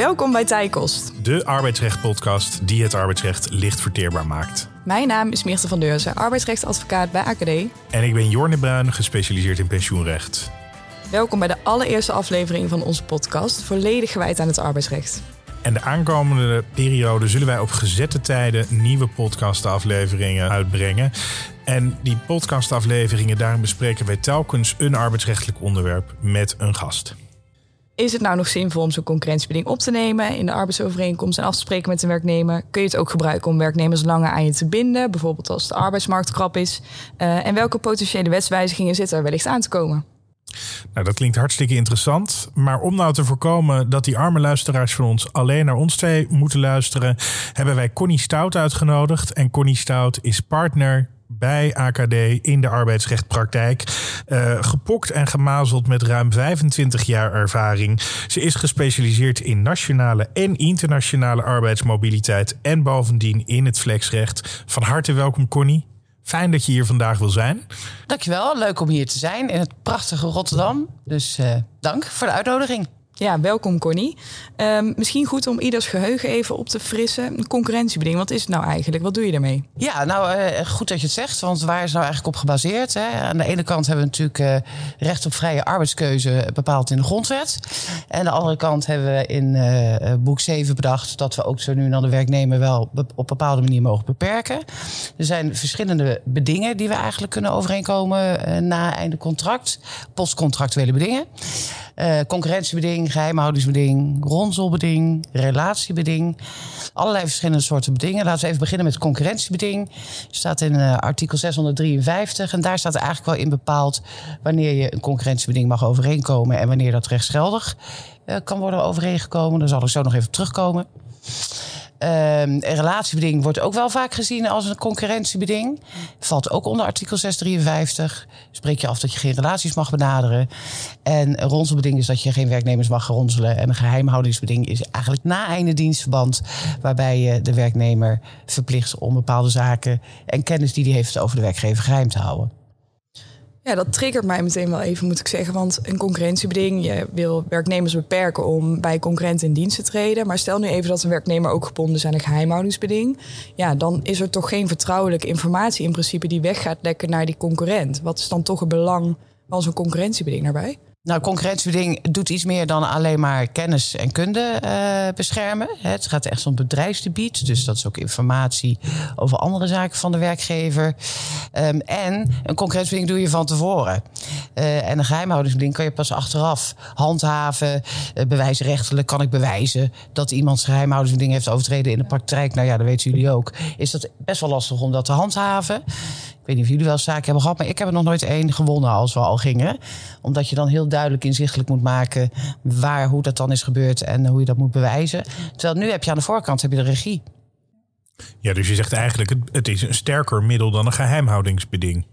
Welkom bij Tijkost. De arbeidsrecht-podcast die het arbeidsrecht licht verteerbaar maakt. Mijn naam is Meerte van Deurzen, arbeidsrechtadvocaat bij AKD. En ik ben Jorne Bruin, gespecialiseerd in pensioenrecht. Welkom bij de allereerste aflevering van onze podcast, volledig gewijd aan het arbeidsrecht. En de aankomende periode zullen wij op gezette tijden nieuwe podcastafleveringen uitbrengen. En die podcastafleveringen, daarin bespreken wij telkens een arbeidsrechtelijk onderwerp met een gast. Is het nou nog zinvol om zo'n concurrentiebeding op te nemen in de arbeidsovereenkomst en af te spreken met de werknemer? Kun je het ook gebruiken om werknemers langer aan je te binden, bijvoorbeeld als de arbeidsmarkt krap is? Uh, en welke potentiële wetswijzigingen zitten er wellicht aan te komen? Nou, dat klinkt hartstikke interessant. Maar om nou te voorkomen dat die arme luisteraars van ons alleen naar ons twee moeten luisteren, hebben wij Connie Stout uitgenodigd. En Connie Stout is partner bij AKD in de arbeidsrechtpraktijk. Uh, gepokt en gemazeld met ruim 25 jaar ervaring. Ze is gespecialiseerd in nationale en internationale arbeidsmobiliteit en bovendien in het flexrecht. Van harte welkom, Connie. Fijn dat je hier vandaag wil zijn. Dankjewel, leuk om hier te zijn in het prachtige Rotterdam. Dus uh, dank voor de uitnodiging. Ja, welkom Connie. Um, misschien goed om ieders geheugen even op te frissen. Concurrentiebeding, wat is het nou eigenlijk? Wat doe je ermee? Ja, nou uh, goed dat je het zegt, want waar is nou eigenlijk op gebaseerd? Hè? Aan de ene kant hebben we natuurlijk uh, recht op vrije arbeidskeuze bepaald in de grondwet. En aan de andere kant hebben we in uh, boek 7 bedacht dat we ook zo nu en dan de werknemer wel op bepaalde manier mogen beperken. Er zijn verschillende bedingen die we eigenlijk kunnen overeenkomen na einde contract. Postcontractuele bedingen. Uh, concurrentiebeding, geheimhoudingsbeding, ronselbeding, relatiebeding. Allerlei verschillende soorten bedingen. Laten we even beginnen met concurrentiebeding. staat in uh, artikel 653. En daar staat eigenlijk wel in bepaald wanneer je een concurrentiebeding mag overeenkomen en wanneer dat rechtsgeldig uh, kan worden overeengekomen. Daar zal ik zo nog even terugkomen. Um, een relatiebeding wordt ook wel vaak gezien als een concurrentiebeding. Valt ook onder artikel 653. Spreek je af dat je geen relaties mag benaderen. En een ronselbeding is dat je geen werknemers mag ronselen. En een geheimhoudingsbeding is eigenlijk na einde dienstverband. Waarbij je de werknemer verplicht om bepaalde zaken en kennis die hij heeft over de werkgever geheim te houden. Ja, dat triggert mij meteen wel even, moet ik zeggen. Want een concurrentiebeding, je wil werknemers beperken om bij concurrenten in dienst te treden. Maar stel nu even dat een werknemer ook gebonden is aan een geheimhoudingsbeding. Ja, dan is er toch geen vertrouwelijke informatie in principe die weg gaat lekken naar die concurrent. Wat is dan toch het belang van zo'n concurrentiebeding daarbij? Nou, concurrentiebeding doet iets meer dan alleen maar kennis en kunde uh, beschermen. Het gaat echt om bedrijfsgebied. Dus dat is ook informatie over andere zaken van de werkgever. Um, en een concurrentiebeding doe je van tevoren. Uh, en een geheimhoudingsbeding kan je pas achteraf handhaven. Uh, bewijsrechtelijk kan ik bewijzen dat iemand zijn geheimhoudingsbeding heeft overtreden in de praktijk. Nou ja, dat weten jullie ook. Is dat best wel lastig om dat te handhaven weet niet of jullie wel zaken hebben gehad, maar ik heb er nog nooit één gewonnen als we al gingen. Omdat je dan heel duidelijk inzichtelijk moet maken waar, hoe dat dan is gebeurd en hoe je dat moet bewijzen. Terwijl nu heb je aan de voorkant heb je de regie. Ja, dus je zegt eigenlijk, het is een sterker middel dan een geheimhoudingsbeding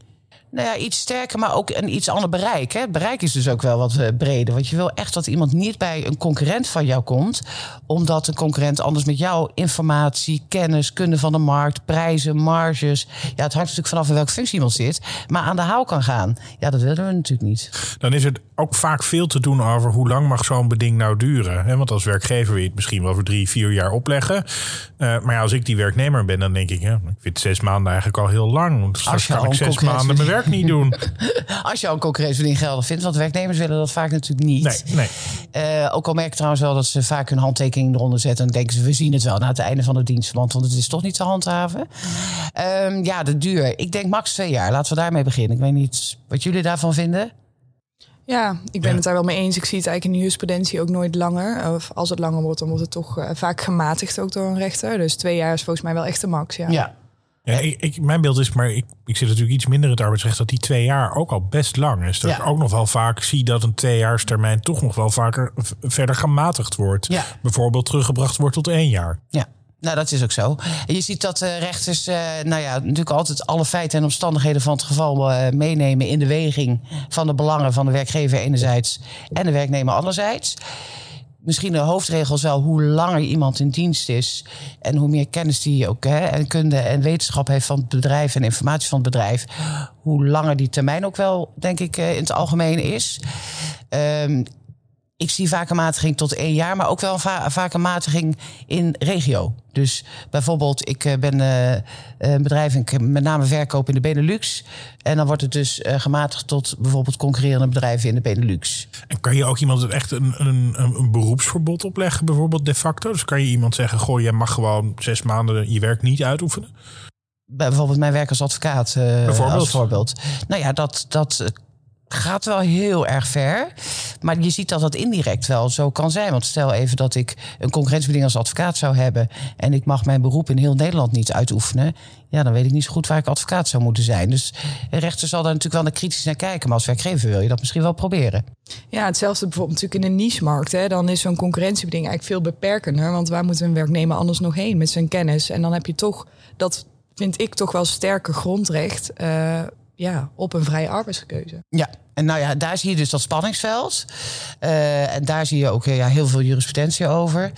nou ja, iets sterker, maar ook een iets ander bereik. Hè. Het bereik is dus ook wel wat uh, breder. Want je wil echt dat iemand niet bij een concurrent van jou komt. Omdat een concurrent anders met jou informatie, kennis, kunde van de markt, prijzen, marges. Ja, het hangt natuurlijk vanaf in welke functie iemand zit. Maar aan de haal kan gaan. Ja, dat willen we natuurlijk niet. Dan is het ook vaak veel te doen over hoe lang mag zo'n beding nou duren. Hè? Want als werkgever wil je het misschien wel voor drie, vier jaar opleggen. Uh, maar ja, als ik die werknemer ben, dan denk ik, ja, ik vind zes maanden eigenlijk al heel lang. Want straks kan ik zes maanden mijn werk niet doen. Als je al een concurrentiebeding geldig vindt. Want werknemers willen dat vaak natuurlijk niet. Nee, nee. Uh, ook al merk ik trouwens wel dat ze vaak hun handtekening eronder zetten. En denken ze, we zien het wel na het einde van de dienstverband. Want het is toch niet te handhaven. Um, ja, de duur. Ik denk max twee jaar. Laten we daarmee beginnen. Ik weet niet wat jullie daarvan vinden. Ja, ik ben het daar wel mee eens. Ik zie het eigenlijk in de jurisprudentie ook nooit langer. Of als het langer wordt, dan wordt het toch uh, vaak gematigd ook door een rechter. Dus twee jaar is volgens mij wel echt de max. Ja. ja. Ja, ik, ik, mijn beeld is, maar ik, ik zit natuurlijk iets minder in het arbeidsrecht, dat die twee jaar ook al best lang is. Dat ja. ik ook nog wel vaak zie dat een tweejaarstermijn toch nog wel vaker verder gematigd wordt. Ja. Bijvoorbeeld teruggebracht wordt tot één jaar. Ja. Nou, dat is ook zo. En je ziet dat uh, rechters, uh, nou ja, natuurlijk altijd alle feiten en omstandigheden van het geval uh, meenemen in de weging van de belangen van de werkgever enerzijds en de werknemer anderzijds misschien de hoofdregel is wel hoe langer iemand in dienst is en hoe meer kennis die ook hè, en kunde en wetenschap heeft van het bedrijf en informatie van het bedrijf, hoe langer die termijn ook wel, denk ik, in het algemeen is. Um, ik zie vaak een matiging tot één jaar, maar ook wel va vaak een matiging in regio. Dus bijvoorbeeld, ik eh, ben uh, een bedrijf, ik met name verkoop in de Benelux. En dan wordt het dus uh, gematigd tot bijvoorbeeld concurrerende bedrijven in de Benelux. En kan je ook iemand echt een, een, een beroepsverbod opleggen, bijvoorbeeld de facto? Dus kan je iemand zeggen, goh, jij mag gewoon zes maanden je werk niet uitoefenen? Bijvoorbeeld mijn werk als advocaat, bijvoorbeeld. als voorbeeld. Nou ja, dat, dat gaat wel heel erg ver. Maar je ziet dat dat indirect wel zo kan zijn. Want stel even dat ik een concurrentiebeding als advocaat zou hebben. en ik mag mijn beroep in heel Nederland niet uitoefenen. Ja, dan weet ik niet zo goed waar ik advocaat zou moeten zijn. Dus de rechter zal daar natuurlijk wel kritisch naar kijken. Maar als werkgever wil je dat misschien wel proberen. Ja, hetzelfde bijvoorbeeld natuurlijk in de niche-markt. Hè. Dan is zo'n concurrentiebeding eigenlijk veel beperkender. Want waar moet een werknemer anders nog heen met zijn kennis? En dan heb je toch, dat vind ik toch wel sterker grondrecht. Uh, ja, op een vrije arbeidskeuze. Ja, en nou ja, daar zie je dus dat spanningsveld. Uh, en daar zie je ook ja, heel veel jurisprudentie over.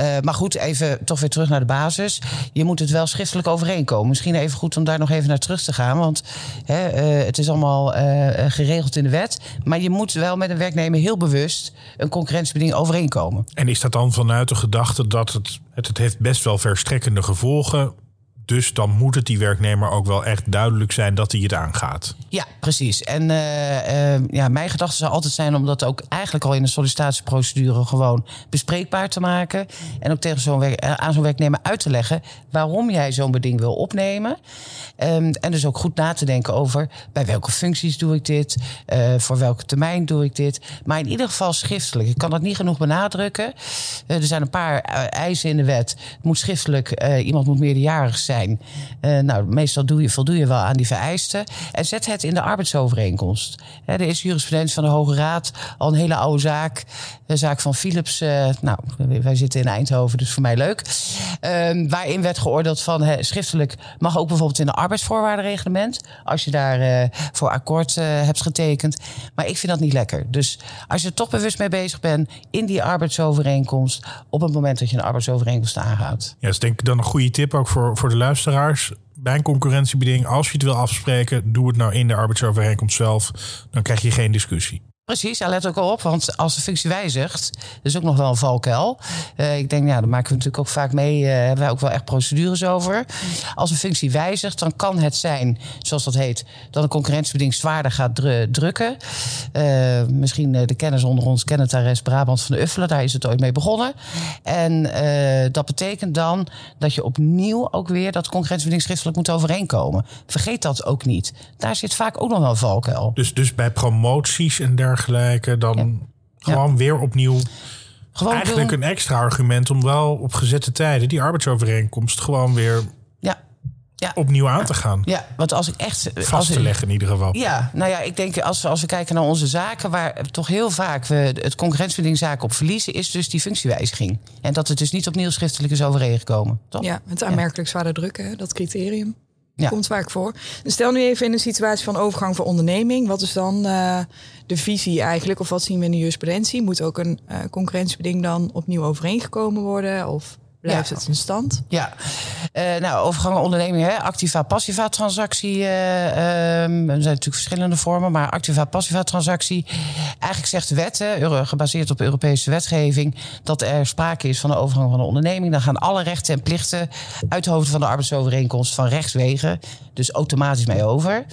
Uh, maar goed, even toch weer terug naar de basis. Je moet het wel schriftelijk overeenkomen. Misschien even goed om daar nog even naar terug te gaan. Want hè, uh, het is allemaal geregeld in de wet. Maar je moet wel met een werknemer heel bewust een concurrentiebeding overeenkomen. En is dat dan vanuit de gedachte dat het, het, het heeft best wel verstrekkende gevolgen dus dan moet het die werknemer ook wel echt duidelijk zijn dat hij het aangaat. Ja, precies. En uh, uh, ja, mijn gedachte zou altijd zijn om dat ook eigenlijk al in de sollicitatieprocedure gewoon bespreekbaar te maken. En ook tegen zo'n eh, aan zo'n werknemer uit te leggen waarom jij zo'n beding wil opnemen. Um, en dus ook goed na te denken over bij welke functies doe ik dit, voor welke termijn doe ik dit. Maar in ieder geval schriftelijk. Ik kan dat niet genoeg benadrukken. er zijn een paar eisen in de wet. Het moet schriftelijk, iemand moet meerderjarig zijn uh, nou, meestal doe je, voldoe je wel aan die vereisten. En zet het in de arbeidsovereenkomst. er is jurisprudentie van de Hoge Raad, al een hele oude zaak. De zaak van Philips. Uh, nou, wij zitten in Eindhoven, dus voor mij leuk. Uh, waarin werd geoordeeld van schriftelijk mag ook bijvoorbeeld in de arbeidsvoorwaardenreglement. Als je daar uh, voor akkoord hebt getekend. Maar ik vind dat niet lekker. Dus als je er toch bewust mee bezig bent in die arbeidsovereenkomst. op het moment dat je een arbeidsovereenkomst aangaat. Ja, dat is denk ik dan een goede tip ook voor, voor de luisteraars bij een concurrentiebeding, als je het wil afspreken, doe het nou in de arbeidsovereenkomst zelf. Dan krijg je geen discussie. Precies, ja, let ook al op, want als de functie wijzigt, is ook nog wel een valkuil. Uh, ik denk, ja, daar maken we natuurlijk ook vaak mee, uh, hebben wij ook wel echt procedures over. Als een functie wijzigt, dan kan het zijn, zoals dat heet, dat een concurrentiebeding zwaarder gaat drukken. Uh, misschien de kennis onder ons kennen Brabant van de Uffelen, daar is het ooit mee begonnen. En dat betekent dan dat je opnieuw ook weer dat concurrentiebeding schriftelijk moet overeenkomen. Vergeet dat ook niet. Daar zit vaak ook nog wel een valkuil. Dus, dus bij promoties en dergelijke dan gewoon weer opnieuw. Gewoon eigenlijk een extra argument om wel op gezette tijden die arbeidsovereenkomst gewoon weer ja. Ja. opnieuw aan te gaan. Ja, want als ik echt. Vast te leggen in ieder geval. Ja, nou ja, ik denk als we, als we kijken naar onze zaken, waar toch heel vaak we het concurrentiebedingzaken op verliezen, is dus die functiewijziging. En dat het dus niet opnieuw schriftelijk is overeengekomen. Toch? Ja, het aanmerkelijk zwaarder drukken, dat criterium. Ja. Komt vaak voor. stel nu even in een situatie van overgang van onderneming. Wat is dan uh, de visie eigenlijk? Of wat zien we in de jurisprudentie? Moet ook een uh, concurrentiebeding dan opnieuw overeengekomen worden? Of blijft het in stand? Ja, uh, nou, overgang onderneming, hè, activa-passiva transactie. Uh, um, er zijn natuurlijk verschillende vormen, maar activa-passiva transactie. Eigenlijk zegt de wet, hè, gebaseerd op Europese wetgeving, dat er sprake is van de overgang van de onderneming. Dan gaan alle rechten en plichten uit de hoofden van de arbeidsovereenkomst van rechtswegen, dus automatisch mee over.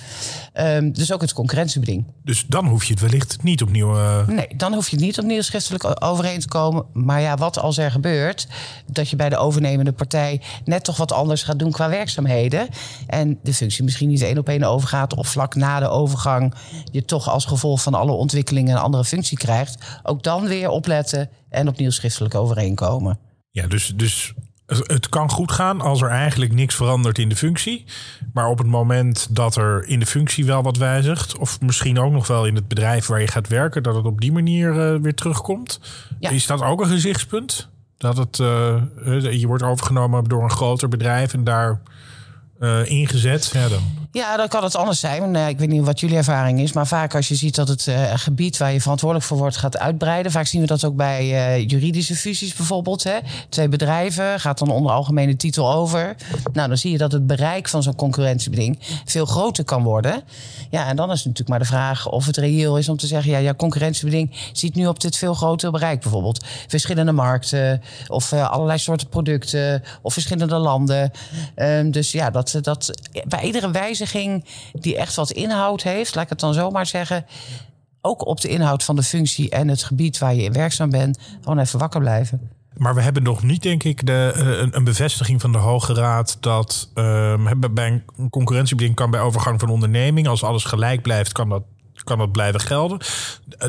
Um, dus ook het concurrentiebeding. Dus dan hoef je het wellicht niet opnieuw. Uh... Nee, dan hoef je het niet opnieuw schriftelijk overeen te komen. Maar ja, wat als er gebeurt, dat je bij de overnemende partij net toch wat anders gaat doen qua werkzaamheden. En de functie misschien niet één op één overgaat. Of vlak na de overgang je toch als gevolg van alle ontwikkelingen een andere functie krijgt. Ook dan weer opletten en opnieuw schriftelijk overeenkomen. Ja, dus, dus het kan goed gaan als er eigenlijk niks verandert in de functie. Maar op het moment dat er in de functie wel wat wijzigt, of misschien ook nog wel in het bedrijf waar je gaat werken, dat het op die manier uh, weer terugkomt. Is dat ook een gezichtspunt? Dat het, uh, je wordt overgenomen door een groter bedrijf en daar uh, ingezet, ja, dan ja, dan kan het anders zijn. Uh, ik weet niet wat jullie ervaring is. Maar vaak als je ziet dat het uh, gebied waar je verantwoordelijk voor wordt gaat uitbreiden. Vaak zien we dat ook bij uh, juridische fusies bijvoorbeeld. Hè. Twee bedrijven gaat dan onder algemene titel over. Nou, dan zie je dat het bereik van zo'n concurrentiebeding veel groter kan worden. Ja, en dan is natuurlijk maar de vraag of het reëel is om te zeggen... ja, ja concurrentiebeding ziet nu op dit veel grotere bereik bijvoorbeeld. Verschillende markten of allerlei soorten producten of verschillende landen. Um, dus ja, dat, dat bij iedere wijziging die echt wat inhoud heeft, laat ik het dan zomaar zeggen. Ook op de inhoud van de functie en het gebied waar je in werkzaam bent, gewoon even wakker blijven. Maar we hebben nog niet, denk ik, de, eh, een, bevestiging van de Hoge Raad dat uh, bij een concurrentiebeding kan bij overgang van onderneming, als alles gelijk blijft, kan dat, kan dat blijven gelden.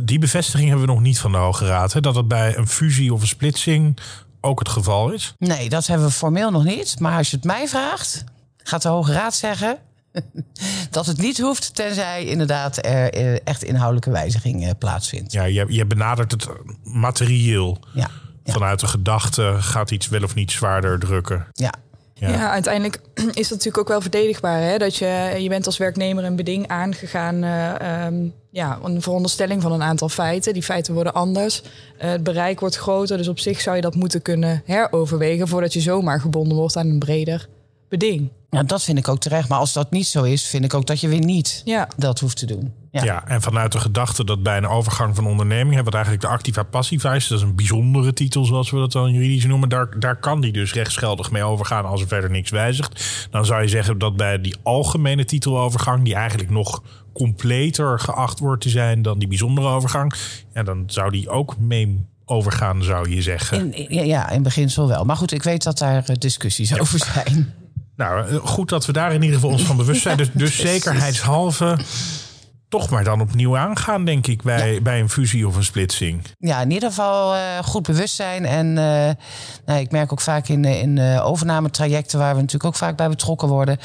Die bevestiging hebben we nog niet van de Hoge Raad. Hè, dat het bij een fusie of een splitsing ook het geval is. Nee, dat hebben we formeel nog niet. Maar als je het mij vraagt, gaat de Hoge Raad zeggen: dat het niet hoeft, tenzij inderdaad er eh, echt inhoudelijke wijziging eh, plaatsvindt. Ja, je, je benadert het materieel. Ja, Vanuit de gedachte gaat iets wel of niet zwaarder drukken. Ja. Ja. ja. uiteindelijk is dat natuurlijk ook wel verdedigbaar. Hè? Dat je, je bent als werknemer een beding aangegaan. Uh, ja, een veronderstelling van een aantal feiten. Die feiten worden anders. het bereik wordt groter. Dus op zich zou je dat moeten kunnen heroverwegen... voordat je zomaar gebonden wordt aan een breder beding. Ja, dat vind ik ook terecht. Maar als dat niet zo is, vind ik ook dat je weer niet ja. dat hoeft te doen. Ja. ja. en vanuit de gedachte dat bij een overgang van onderneming, wat eigenlijk de activa passiva is, dat is een bijzondere titel zoals we dat dan juridisch noemen, daar, daar kan die dus rechtsgeldig mee overgaan als er verder niks wijzigt. Dan zou je zeggen dat bij die algemene titelovergang, die eigenlijk nog completer geacht wordt te zijn dan die bijzondere overgang, ja, dan zou die ook mee overgaan, zou je zeggen. In, ja, in beginsel wel. Maar goed, ik weet dat daar eh, discussies over zijn. Nou, eh, goed dat we daar in ieder geval ons van bewust zijn. Dus, dus zekerheidshalve toch maar dan opnieuw aangaan, denk ik, bij, bij een fusie of een splitsing. Ja, in ieder geval uh, goed bewust zijn. En uh, nou, ik merk ook vaak in, in uh, overnametrajecten, waar we natuurlijk ook vaak bij betrokken worden,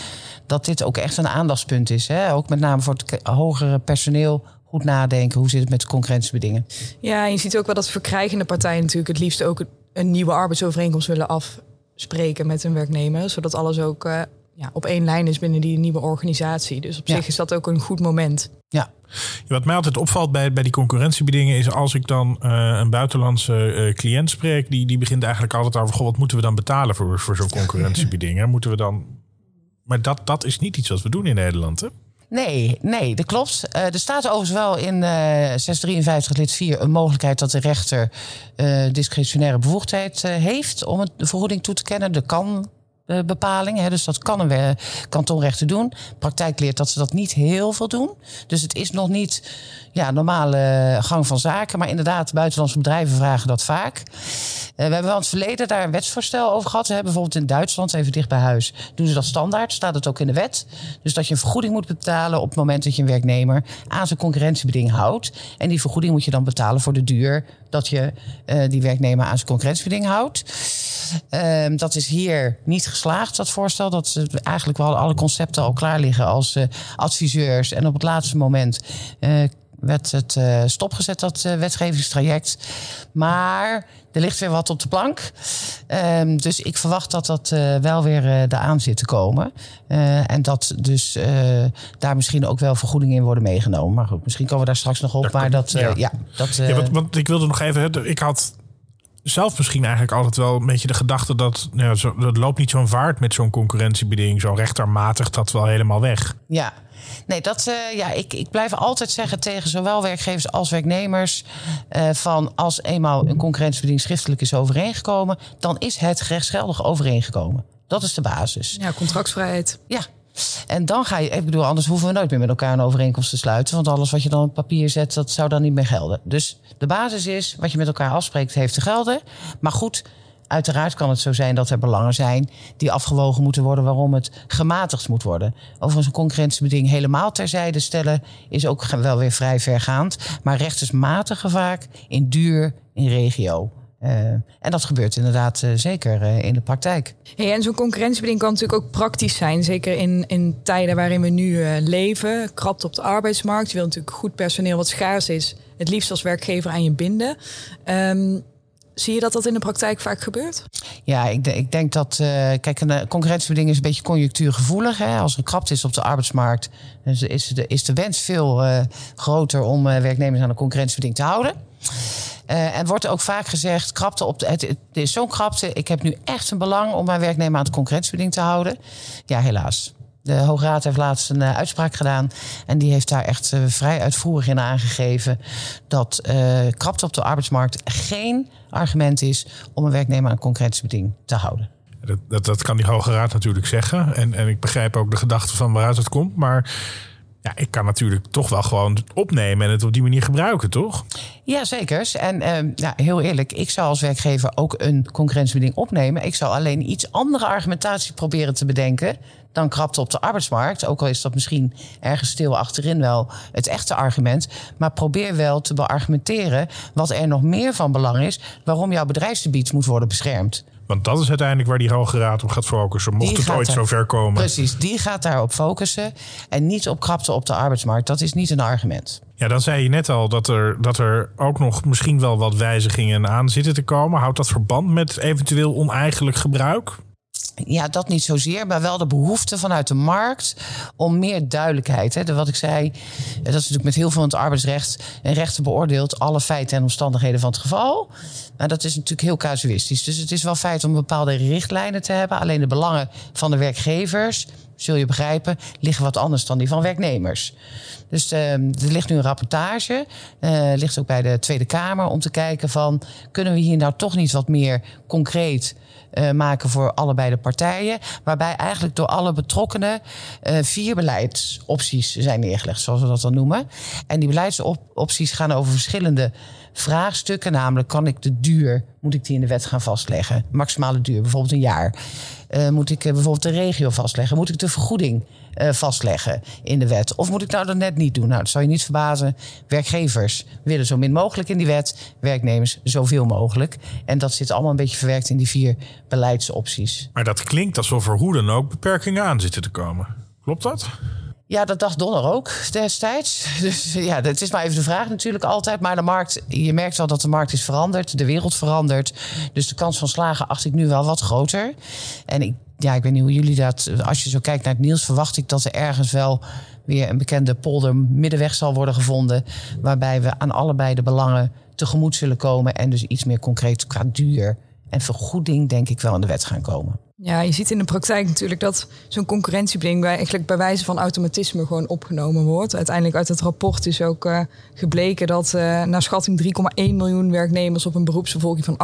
dat dit ook echt een aandachtspunt is. Hè? Ook met name voor het hogere personeel. Goed nadenken, hoe zit het met de concurrentiebedingen? Ja, je ziet ook wel dat verkrijgende partijen natuurlijk het liefst ook een nieuwe arbeidsovereenkomst willen af spreken met hun werknemer, zodat alles ook uh, ja, op één lijn is binnen die nieuwe organisatie. Dus op zich is dat ook een goed moment. Ja. Wat mij altijd opvalt bij, bij die concurrentiebedingen is als ik dan uh, een buitenlandse uh, cliënt spreek, die, die begint eigenlijk altijd over: goh, wat moeten we dan betalen voor, voor zo'n concurrentiebedingen? moeten we dan. Maar dat, dat is niet iets wat we doen in Nederland, hè? Nee, nee, dat klopt. Uh, er staat overigens wel in uh, 653 lid 4 een mogelijkheid dat de rechter uh, discretionaire bevoegdheid heeft om de vergoeding toe te kennen. Dat kan bepaling. Hè, dus dat kan een kantonrechter doen. praktijk leert dat ze dat niet heel veel doen. Dus het is nog niet ja, normale gang van zaken. Maar inderdaad, buitenlandse bedrijven vragen dat vaak. Uh, we hebben wel in het verleden daar een wetsvoorstel over gehad. Hè. Bijvoorbeeld in Duitsland, even dicht bij huis, doen ze dat standaard. Staat het ook in de wet. Dus dat je een vergoeding moet betalen op het moment dat je een werknemer aan zijn concurrentiebeding houdt. En die vergoeding moet je dan betalen voor de duur dat je uh, die werknemer aan zijn concurrentiebeding houdt. Uh, dat is hier niet geslaagd, dat voorstel. Dat ze eigenlijk wel alle concepten al klaar liggen als uh, adviseurs. En op het laatste moment uh, werd het uh, stopgezet, dat uh, wetgevingstraject. Maar er ligt weer wat op de plank. Um, dus ik verwacht dat dat uh, wel weer uh, eraan zit te komen. Uh, en dat dus daar misschien ook wel vergoedingen in worden meegenomen. Maar goed, misschien komen we daar straks nog op. maar dat, ja. ja. dat, ja, want, want, ik wilde nog even. Ik had zelf misschien eigenlijk altijd wel een beetje de gedachte dat ja, zo, dat loopt niet zo'n vaart met zo'n concurrentiebeding. Zo rechtermatig dat wel helemaal weg. Ja, Nee, dat, uh, ja, ik, ik blijf altijd zeggen tegen zowel werkgevers als werknemers: uh, van als eenmaal een concurrentiebeding schriftelijk is overeengekomen, dan is het rechtsgeldig overeengekomen. Dat is de basis. Ja, contractsvrijheid. Ja, en dan ga je, ik bedoel, anders hoeven we nooit meer met elkaar een overeenkomst te sluiten. Want alles wat je dan op papier zet, dat zou dan niet meer gelden. Dus de basis is, wat je met elkaar afspreekt, heeft te gelden. Maar goed, Uiteraard kan het zo zijn dat er belangen zijn die afgewogen moeten worden waarom het gematigd moet worden. Overigens, een concurrentiebeding helemaal terzijde stellen is ook wel weer vrij vergaand. Maar rechts matigen vaak in duur, in regio. Uh, en dat gebeurt inderdaad uh, zeker uh, in de praktijk. Hey, en zo'n concurrentiebeding kan natuurlijk ook praktisch zijn. Zeker in, in tijden waarin we nu leven. Krapt op de arbeidsmarkt. Je wil natuurlijk goed personeel wat schaars is. Het liefst als werkgever aan je binden. Um, Zie je dat dat in de praktijk vaak gebeurt? Ja, ik, ik denk dat. Uh, kijk, een concurrentiebeding is een beetje conjunctuurgevoelig. Hè? Als er krapte is op de arbeidsmarkt, is de, is de wens veel uh, groter om uh, werknemers aan een concurrentiebeding te houden. Uh, en wordt ook vaak gezegd: krapte op de, het, het is zo'n krapte. Ik heb nu echt een belang om mijn werknemer aan het concurrentiebeding te houden. Ja, helaas. De Hoge Raad heeft laatst een uh, uitspraak gedaan. En die heeft daar echt uh, vrij uitvoerig in aangegeven. dat krapte op de arbeidsmarkt geen argument is om een werknemer aan concurrentiebeding te houden. Dat, dat, dat, kan die Hoge Raad natuurlijk zeggen. En, en ik begrijp ook de gedachte van waaruit het komt. Maar ja, ik kan natuurlijk toch wel gewoon opnemen en het op die manier gebruiken, toch? Ja, zeker. En uh, ja, heel eerlijk, ik zou als werkgever ook een concurrentiebeding opnemen. Ik zou alleen iets andere argumentatie proberen te bedenken dan krapte op de arbeidsmarkt. Ook al is dat misschien ergens stil achterin wel het echte argument. Maar probeer wel te beargumenteren wat er nog meer van belang is waarom jouw bedrijfsgebied moet worden beschermd. Want dat is uiteindelijk waar die Hoge Raad op gaat focussen. Mocht het ooit zo ver komen. Precies, die gaat daarop focussen. En niet op krapte op de arbeidsmarkt. Dat is niet een argument. Ja, dan zei je net al dat er, dat er ook nog misschien wel wat wijzigingen aan zitten te komen. Houdt dat verband met eventueel oneigenlijk gebruik? Ja, dat niet zozeer, maar wel de behoefte vanuit de markt om meer duidelijkheid. Hè. Wat ik zei, dat is natuurlijk met heel veel in het arbeidsrecht. En rechten beoordeelt alle feiten en omstandigheden van het geval. Maar dat is natuurlijk heel casuïstisch. Dus het is wel feit om bepaalde richtlijnen te hebben. Alleen de belangen van de werkgevers, zul je begrijpen, liggen wat anders dan die van werknemers. Dus uh, er ligt nu een rapportage, uh, ligt ook bij de Tweede Kamer, om te kijken van kunnen we hier nou toch niet wat meer concreet uh, maken voor allebei de partijen. Waarbij eigenlijk door alle betrokkenen uh, vier beleidsopties zijn neergelegd, zoals we dat dan noemen. En die beleidsopties gaan over verschillende vraagstukken. Namelijk, kan ik de duur, moet ik die in de wet gaan vastleggen? Maximale duur, bijvoorbeeld een jaar. Uh, moet ik bijvoorbeeld de regio vastleggen? Moet ik de vergoeding uh, vastleggen in de wet? Of moet ik nou dat net niet doen? Nou, dat zal je niet verbazen. Werkgevers willen zo min mogelijk in die wet, werknemers zoveel mogelijk. En dat zit allemaal een beetje verwerkt in die vier beleidsopties. Maar dat klinkt alsof er hoe dan ook beperkingen aan zitten te komen. Klopt dat? Ja, dat dacht Donner ook destijds. Dus ja, het is maar even de vraag natuurlijk altijd. Maar de markt, je merkt al dat de markt is veranderd, de wereld verandert. Dus de kans van slagen acht ik nu wel wat groter. En ik, ja, ik weet niet hoe jullie dat. Als je zo kijkt naar het nieuws, verwacht ik dat er ergens wel weer een bekende polder middenweg zal worden gevonden. Waarbij we aan allebei de belangen tegemoet zullen komen. En dus iets meer concreet qua duur en vergoeding, denk ik, wel in de wet gaan komen. Ja, je ziet in de praktijk natuurlijk dat zo'n concurrentiebeding eigenlijk bij wijze van automatisme gewoon opgenomen wordt. Uiteindelijk uit het rapport is ook uh, gebleken dat uh, naar schatting 3,1 miljoen werknemers op een beroepsbevolking van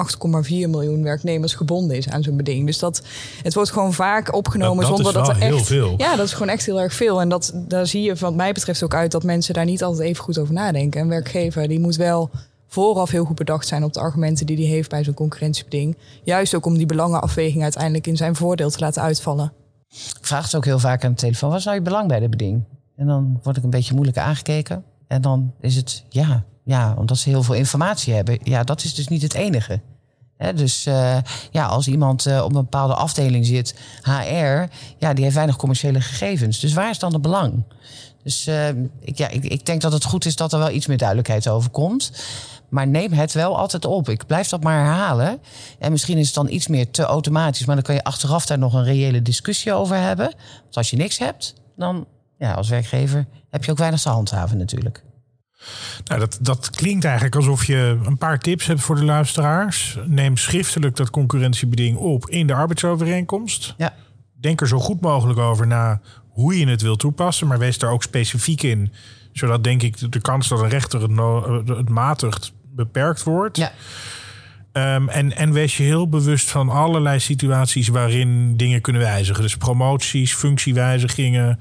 8,4 miljoen werknemers gebonden is aan zo'n beding. Dus dat het wordt gewoon vaak opgenomen dat, dat zonder dat er heel echt. Veel. Ja, dat is gewoon echt heel erg veel. En dat, daar zie je wat mij betreft ook uit dat mensen daar niet altijd even goed over nadenken. Een werkgever die moet wel vooraf heel goed bedacht zijn op de argumenten die hij heeft bij zo'n concurrentiebeding. Juist ook om die belangenafweging uiteindelijk in zijn voordeel te laten uitvallen. Ik vraag het ook heel vaak aan de telefoon: wat is nou je belang bij de beding? En dan word ik een beetje moeilijk aangekeken. En dan is het ja, ja, omdat ze heel veel informatie hebben. Ja, dat is dus niet het enige. Dus uh, ja, als iemand uh, op een bepaalde afdeling zit, HR, ja, die heeft weinig commerciële gegevens. Dus waar is dan het belang? Dus uh, ik, ja, ik, ik denk dat het goed is dat er wel iets meer duidelijkheid over komt. Maar neem het wel altijd op. Ik blijf dat maar herhalen. En misschien is het dan iets meer te automatisch. Maar dan kan je achteraf daar nog een reële discussie over hebben. Want als je niks hebt, dan ja, als werkgever heb je ook weinig te handhaven natuurlijk. Nou, dat, dat klinkt eigenlijk alsof je een paar tips hebt voor de luisteraars. Neem schriftelijk dat concurrentiebeding op in de arbeidsovereenkomst. Ja. Denk er zo goed mogelijk over na hoe je het wil toepassen. Maar wees daar ook specifiek in. Zodat denk ik de kans dat een rechter het, no het matigt beperkt wordt. Ja. Um, en, en wees je heel bewust van allerlei situaties waarin dingen kunnen wijzigen. Dus promoties, functiewijzigingen,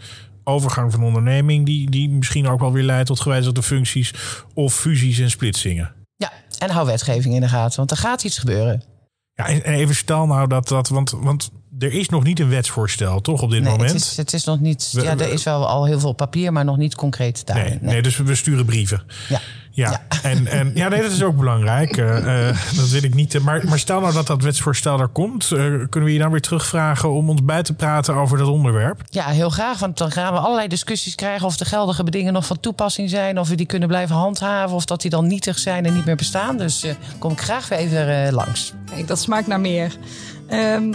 overgang van onderneming, die, die misschien ook wel weer leidt tot gewijzigde functies, of fusies en splitsingen. Ja, en hou wetgeving in de gaten, want er gaat iets gebeuren. Ja, en even stel nou dat dat, want, want er is nog niet een wetsvoorstel, toch, op dit nee, moment? Het is, het is nog niet, ja, er is wel al heel veel papier, maar nog niet concreet daarin. Nee, nee. nee dus we sturen brieven. Ja. Ja, En, en ja, nee, dat is ook belangrijk. Uh, dat wil ik niet. Maar, maar stel nou dat dat wetsvoorstel er komt, uh, kunnen we je dan weer terugvragen om ons bij te praten over dat onderwerp? Ja, heel graag. Want dan gaan we allerlei discussies krijgen of de geldige bedingen nog van toepassing zijn, of we die kunnen blijven handhaven, of dat die dan nietig zijn en niet meer bestaan. Dus uh, kom ik graag weer even langs. Kijk, dat smaakt naar meer. Um,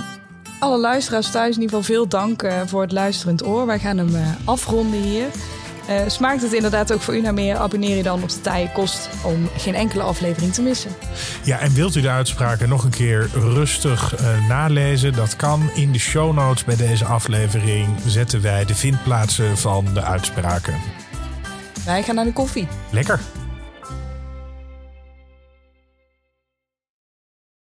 alle luisteraars thuis in ieder geval veel dank voor het luisterend oor. Wij gaan hem afronden hier. Uh, smaakt het inderdaad ook voor u naar meer? Abonneer je dan op de taaie kost om geen enkele aflevering te missen. Ja, en wilt u de uitspraken nog een keer rustig uh, nalezen? Dat kan. In de show notes bij deze aflevering zetten wij de vindplaatsen van de uitspraken. Wij gaan naar de koffie. Lekker.